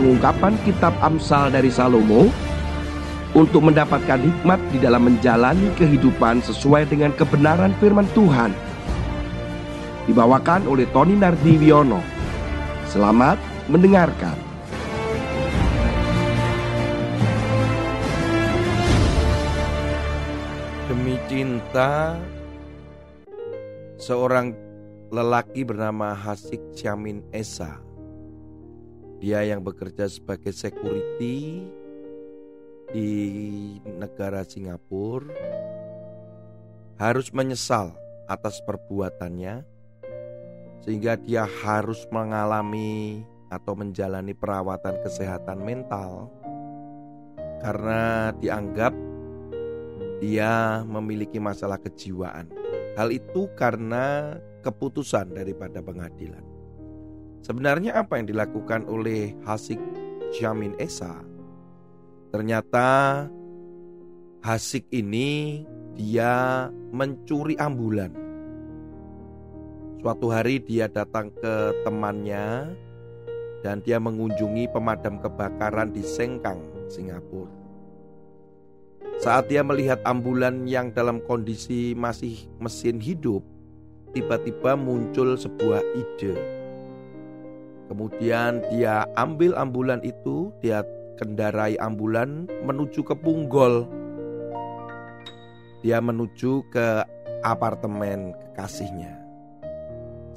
pengungkapan kitab Amsal dari Salomo untuk mendapatkan hikmat di dalam menjalani kehidupan sesuai dengan kebenaran firman Tuhan. Dibawakan oleh Tony Nardiwiono. Selamat mendengarkan. Demi cinta seorang lelaki bernama Hasik Syamin Esa. Dia yang bekerja sebagai security di negara Singapura harus menyesal atas perbuatannya sehingga dia harus mengalami atau menjalani perawatan kesehatan mental karena dianggap dia memiliki masalah kejiwaan. Hal itu karena keputusan daripada pengadilan. Sebenarnya apa yang dilakukan oleh Hasik Syamin Esa Ternyata Hasik ini dia mencuri ambulan. Suatu hari dia datang ke temannya dan dia mengunjungi pemadam kebakaran di Sengkang, Singapura. Saat dia melihat ambulan yang dalam kondisi masih mesin hidup, tiba-tiba muncul sebuah ide. Kemudian dia ambil ambulan itu, dia kendarai ambulan menuju ke Punggol. Dia menuju ke apartemen kekasihnya.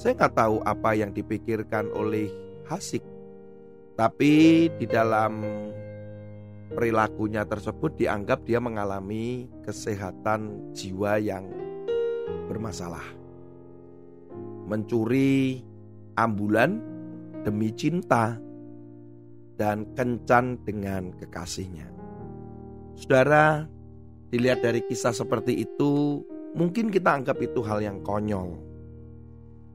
Saya nggak tahu apa yang dipikirkan oleh Hasik, tapi di dalam perilakunya tersebut dianggap dia mengalami kesehatan jiwa yang bermasalah. Mencuri ambulan demi cinta dan kencan dengan kekasihnya. Saudara, dilihat dari kisah seperti itu, mungkin kita anggap itu hal yang konyol.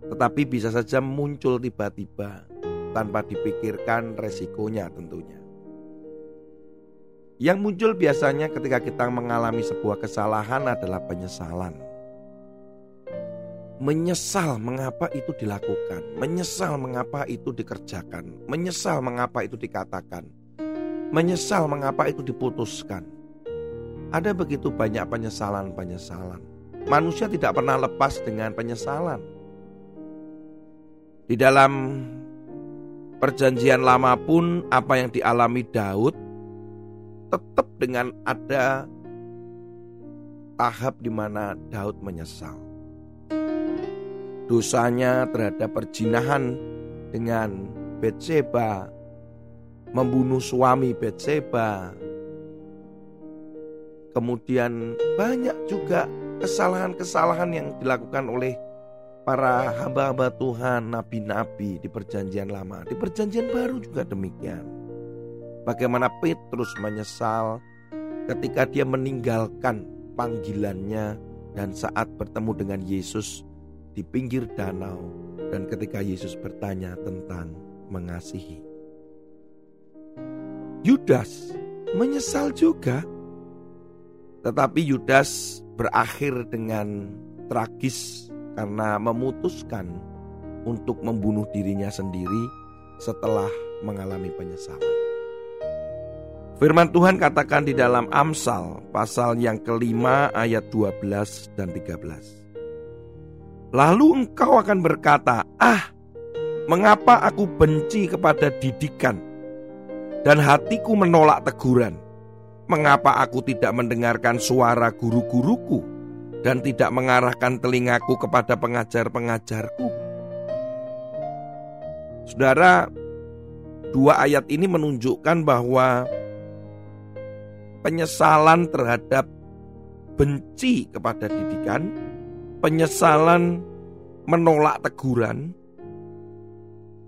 Tetapi bisa saja muncul tiba-tiba tanpa dipikirkan resikonya tentunya. Yang muncul biasanya ketika kita mengalami sebuah kesalahan adalah penyesalan menyesal mengapa itu dilakukan, menyesal mengapa itu dikerjakan, menyesal mengapa itu dikatakan, menyesal mengapa itu diputuskan. Ada begitu banyak penyesalan-penyesalan. Manusia tidak pernah lepas dengan penyesalan. Di dalam perjanjian lama pun apa yang dialami Daud tetap dengan ada tahap di mana Daud menyesal dosanya terhadap perjinahan dengan Betseba, membunuh suami Betseba. Kemudian banyak juga kesalahan-kesalahan yang dilakukan oleh para hamba-hamba Tuhan, nabi-nabi di perjanjian lama. Di perjanjian baru juga demikian. Bagaimana Petrus menyesal ketika dia meninggalkan panggilannya dan saat bertemu dengan Yesus di pinggir danau dan ketika Yesus bertanya tentang mengasihi. Yudas menyesal juga. Tetapi Yudas berakhir dengan tragis karena memutuskan untuk membunuh dirinya sendiri setelah mengalami penyesalan. Firman Tuhan katakan di dalam Amsal pasal yang kelima ayat 12 dan 13. Lalu engkau akan berkata, "Ah, mengapa aku benci kepada didikan dan hatiku menolak teguran? Mengapa aku tidak mendengarkan suara guru-guruku dan tidak mengarahkan telingaku kepada pengajar-pengajarku?" Saudara, dua ayat ini menunjukkan bahwa penyesalan terhadap benci kepada didikan penyesalan menolak teguran,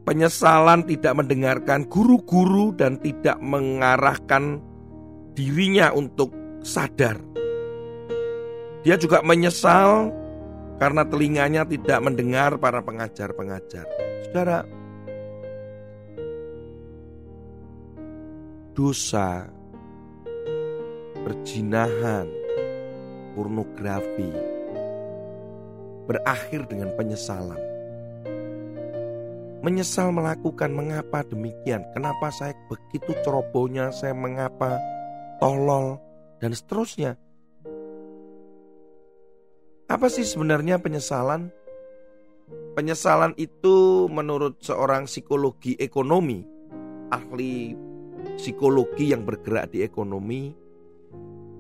penyesalan tidak mendengarkan guru-guru dan tidak mengarahkan dirinya untuk sadar. Dia juga menyesal karena telinganya tidak mendengar para pengajar-pengajar. Saudara, dosa, perjinahan, pornografi, berakhir dengan penyesalan. menyesal melakukan mengapa demikian, kenapa saya begitu cerobohnya, saya mengapa tolol dan seterusnya. Apa sih sebenarnya penyesalan? Penyesalan itu menurut seorang psikologi ekonomi, ahli psikologi yang bergerak di ekonomi,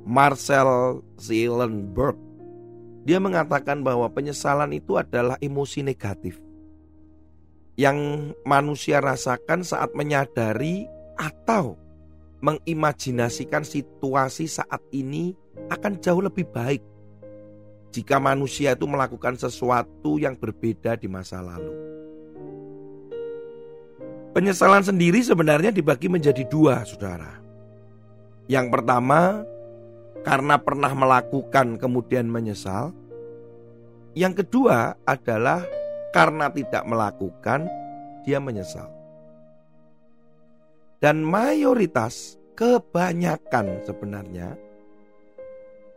Marcel Zielenberg. Dia mengatakan bahwa penyesalan itu adalah emosi negatif yang manusia rasakan saat menyadari atau mengimajinasikan situasi saat ini akan jauh lebih baik jika manusia itu melakukan sesuatu yang berbeda di masa lalu. Penyesalan sendiri sebenarnya dibagi menjadi dua, saudara. Yang pertama, karena pernah melakukan kemudian menyesal. Yang kedua adalah karena tidak melakukan, dia menyesal. Dan mayoritas, kebanyakan sebenarnya,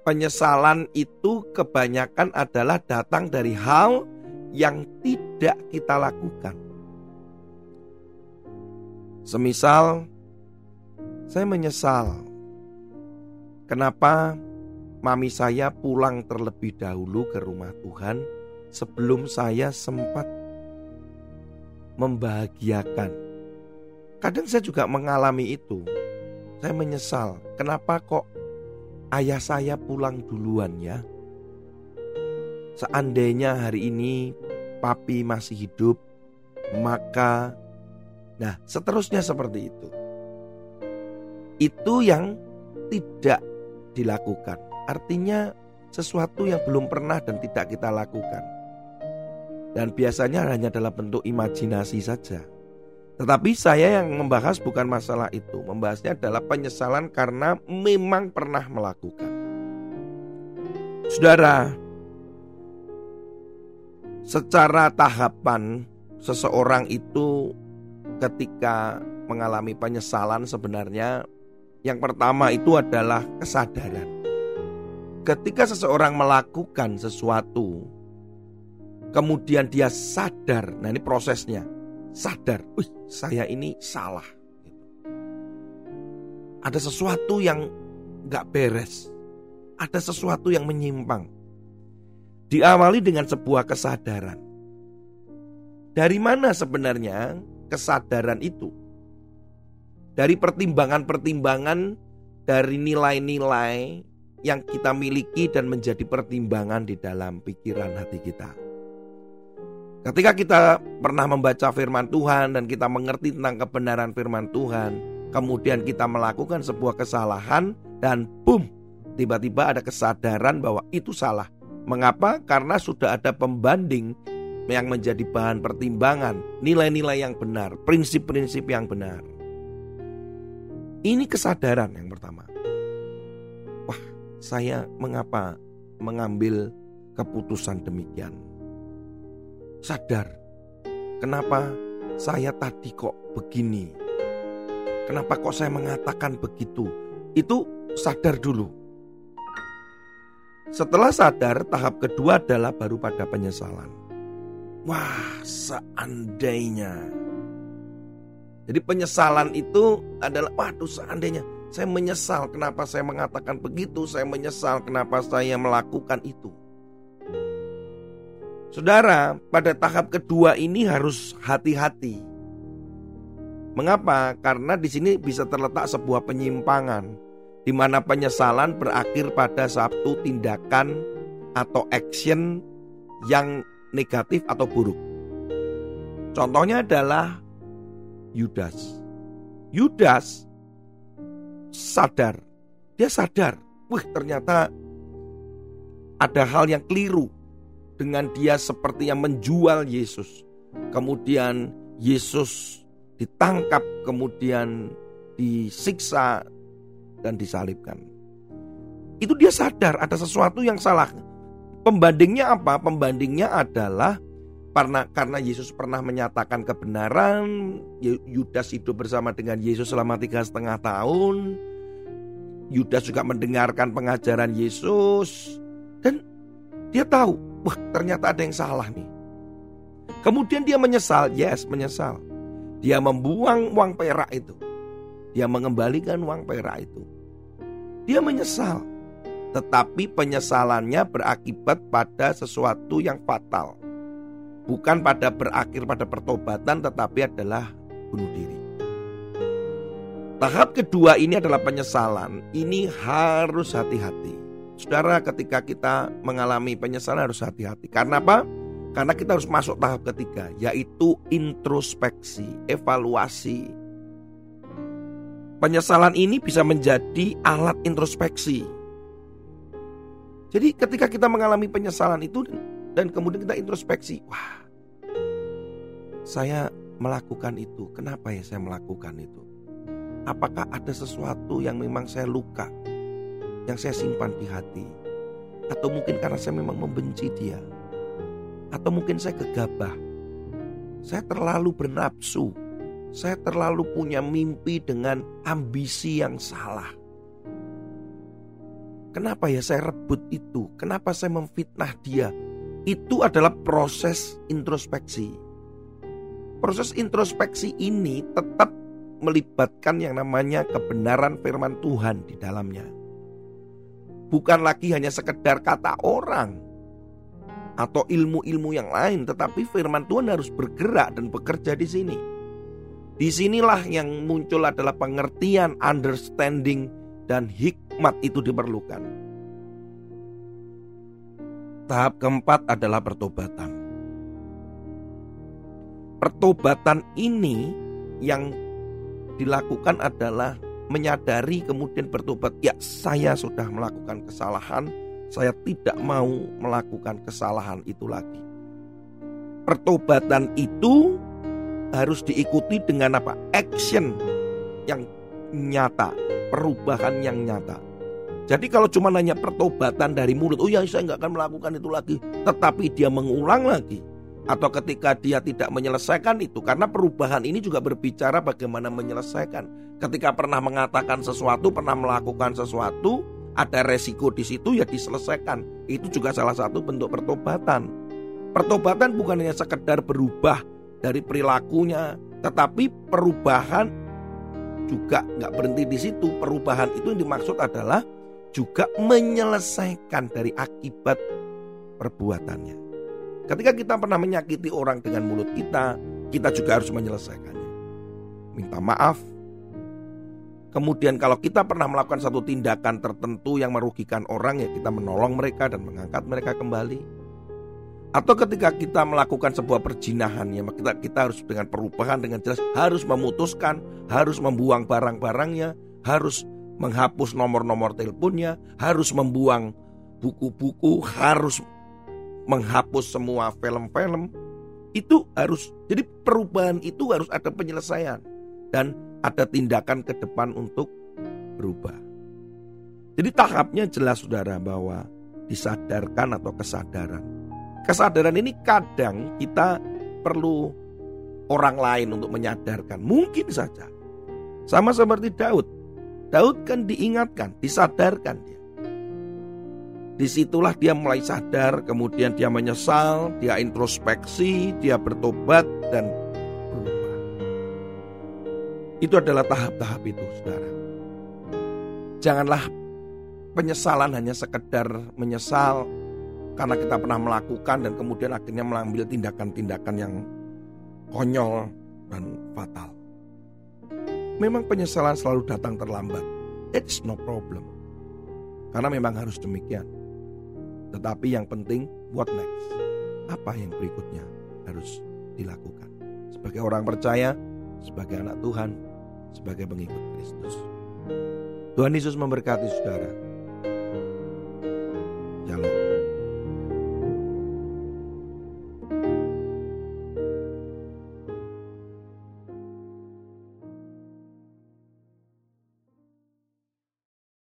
penyesalan itu kebanyakan adalah datang dari hal yang tidak kita lakukan. Semisal, saya menyesal kenapa mami saya pulang terlebih dahulu ke rumah Tuhan sebelum saya sempat membahagiakan. Kadang saya juga mengalami itu. Saya menyesal, kenapa kok ayah saya pulang duluan ya. Seandainya hari ini papi masih hidup, maka nah seterusnya seperti itu. Itu yang tidak dilakukan. Artinya sesuatu yang belum pernah dan tidak kita lakukan. Dan biasanya hanya dalam bentuk imajinasi saja. Tetapi saya yang membahas bukan masalah itu, membahasnya adalah penyesalan karena memang pernah melakukan. Saudara, secara tahapan seseorang itu ketika mengalami penyesalan sebenarnya yang pertama itu adalah kesadaran. Ketika seseorang melakukan sesuatu, kemudian dia sadar, nah ini prosesnya, sadar, wih saya ini salah. Ada sesuatu yang gak beres, ada sesuatu yang menyimpang. Diawali dengan sebuah kesadaran. Dari mana sebenarnya kesadaran itu? Dari pertimbangan-pertimbangan dari nilai-nilai yang kita miliki dan menjadi pertimbangan di dalam pikiran hati kita. Ketika kita pernah membaca firman Tuhan dan kita mengerti tentang kebenaran firman Tuhan, kemudian kita melakukan sebuah kesalahan dan boom, tiba-tiba ada kesadaran bahwa itu salah. Mengapa? Karena sudah ada pembanding yang menjadi bahan pertimbangan, nilai-nilai yang benar, prinsip-prinsip yang benar. Ini kesadaran yang pertama. Wah, saya mengapa mengambil keputusan demikian? sadar kenapa saya tadi kok begini. Kenapa kok saya mengatakan begitu? Itu sadar dulu. Setelah sadar, tahap kedua adalah baru pada penyesalan. Wah, seandainya. Jadi penyesalan itu adalah, waduh seandainya. Saya menyesal kenapa saya mengatakan begitu. Saya menyesal kenapa saya melakukan itu. Saudara, pada tahap kedua ini harus hati-hati. Mengapa? Karena di sini bisa terletak sebuah penyimpangan di mana penyesalan berakhir pada satu tindakan atau action yang negatif atau buruk. Contohnya adalah Yudas. Yudas sadar, dia sadar, wih ternyata ada hal yang keliru dengan dia seperti yang menjual Yesus. Kemudian Yesus ditangkap, kemudian disiksa dan disalibkan. Itu dia sadar ada sesuatu yang salah. Pembandingnya apa? Pembandingnya adalah karena karena Yesus pernah menyatakan kebenaran, Yudas hidup bersama dengan Yesus selama tiga setengah tahun. Yudas juga mendengarkan pengajaran Yesus dan dia tahu Wah ternyata ada yang salah nih. Kemudian dia menyesal, yes menyesal. Dia membuang uang perak itu. Dia mengembalikan uang perak itu. Dia menyesal. Tetapi penyesalannya berakibat pada sesuatu yang fatal. Bukan pada berakhir pada pertobatan tetapi adalah bunuh diri. Tahap kedua ini adalah penyesalan. Ini harus hati-hati. Saudara ketika kita mengalami penyesalan harus hati-hati. Karena apa? Karena kita harus masuk tahap ketiga yaitu introspeksi, evaluasi. Penyesalan ini bisa menjadi alat introspeksi. Jadi ketika kita mengalami penyesalan itu dan kemudian kita introspeksi, wah, saya melakukan itu. Kenapa ya saya melakukan itu? Apakah ada sesuatu yang memang saya luka, yang saya simpan di hati, atau mungkin karena saya memang membenci dia, atau mungkin saya gegabah, saya terlalu bernafsu, saya terlalu punya mimpi dengan ambisi yang salah. Kenapa ya saya rebut itu? Kenapa saya memfitnah dia? Itu adalah proses introspeksi. Proses introspeksi ini tetap melibatkan yang namanya kebenaran firman Tuhan di dalamnya. Bukan lagi hanya sekedar kata orang atau ilmu-ilmu yang lain, tetapi firman Tuhan harus bergerak dan bekerja di sini. Di sinilah yang muncul adalah pengertian, understanding, dan hikmat itu diperlukan. Tahap keempat adalah pertobatan. Pertobatan ini yang dilakukan adalah menyadari kemudian bertobat. Ya, saya sudah melakukan kesalahan, saya tidak mau melakukan kesalahan itu lagi. Pertobatan itu harus diikuti dengan apa? Action yang nyata, perubahan yang nyata. Jadi kalau cuma nanya pertobatan dari mulut, oh ya saya nggak akan melakukan itu lagi. Tetapi dia mengulang lagi. Atau ketika dia tidak menyelesaikan itu. Karena perubahan ini juga berbicara bagaimana menyelesaikan. Ketika pernah mengatakan sesuatu, pernah melakukan sesuatu, ada resiko di situ ya diselesaikan. Itu juga salah satu bentuk pertobatan. Pertobatan bukan hanya sekedar berubah dari perilakunya, tetapi perubahan juga nggak berhenti di situ. Perubahan itu yang dimaksud adalah juga menyelesaikan dari akibat perbuatannya. Ketika kita pernah menyakiti orang dengan mulut kita, kita juga harus menyelesaikannya. Minta maaf. Kemudian kalau kita pernah melakukan satu tindakan tertentu yang merugikan orang ya kita menolong mereka dan mengangkat mereka kembali. Atau ketika kita melakukan sebuah perjinahan ya kita, kita harus dengan perubahan dengan jelas harus memutuskan, harus membuang barang-barangnya, harus menghapus nomor-nomor teleponnya, harus membuang buku-buku, harus menghapus semua film-film. Itu harus jadi perubahan itu harus ada penyelesaian dan ada tindakan ke depan untuk berubah. Jadi tahapnya jelas saudara bahwa disadarkan atau kesadaran Kesadaran ini kadang kita perlu orang lain untuk menyadarkan. Mungkin saja. Sama seperti Daud. Daud kan diingatkan, disadarkan dia. Di situlah dia mulai sadar, kemudian dia menyesal, dia introspeksi, dia bertobat dan berubah. Itu adalah tahap-tahap itu, saudara. Janganlah penyesalan hanya sekedar menyesal, karena kita pernah melakukan dan kemudian akhirnya mengambil tindakan-tindakan yang konyol dan fatal. Memang penyesalan selalu datang terlambat. It's no problem. Karena memang harus demikian. Tetapi yang penting, what next? Apa yang berikutnya harus dilakukan? Sebagai orang percaya, sebagai anak Tuhan, sebagai pengikut Kristus. Tuhan Yesus memberkati saudara.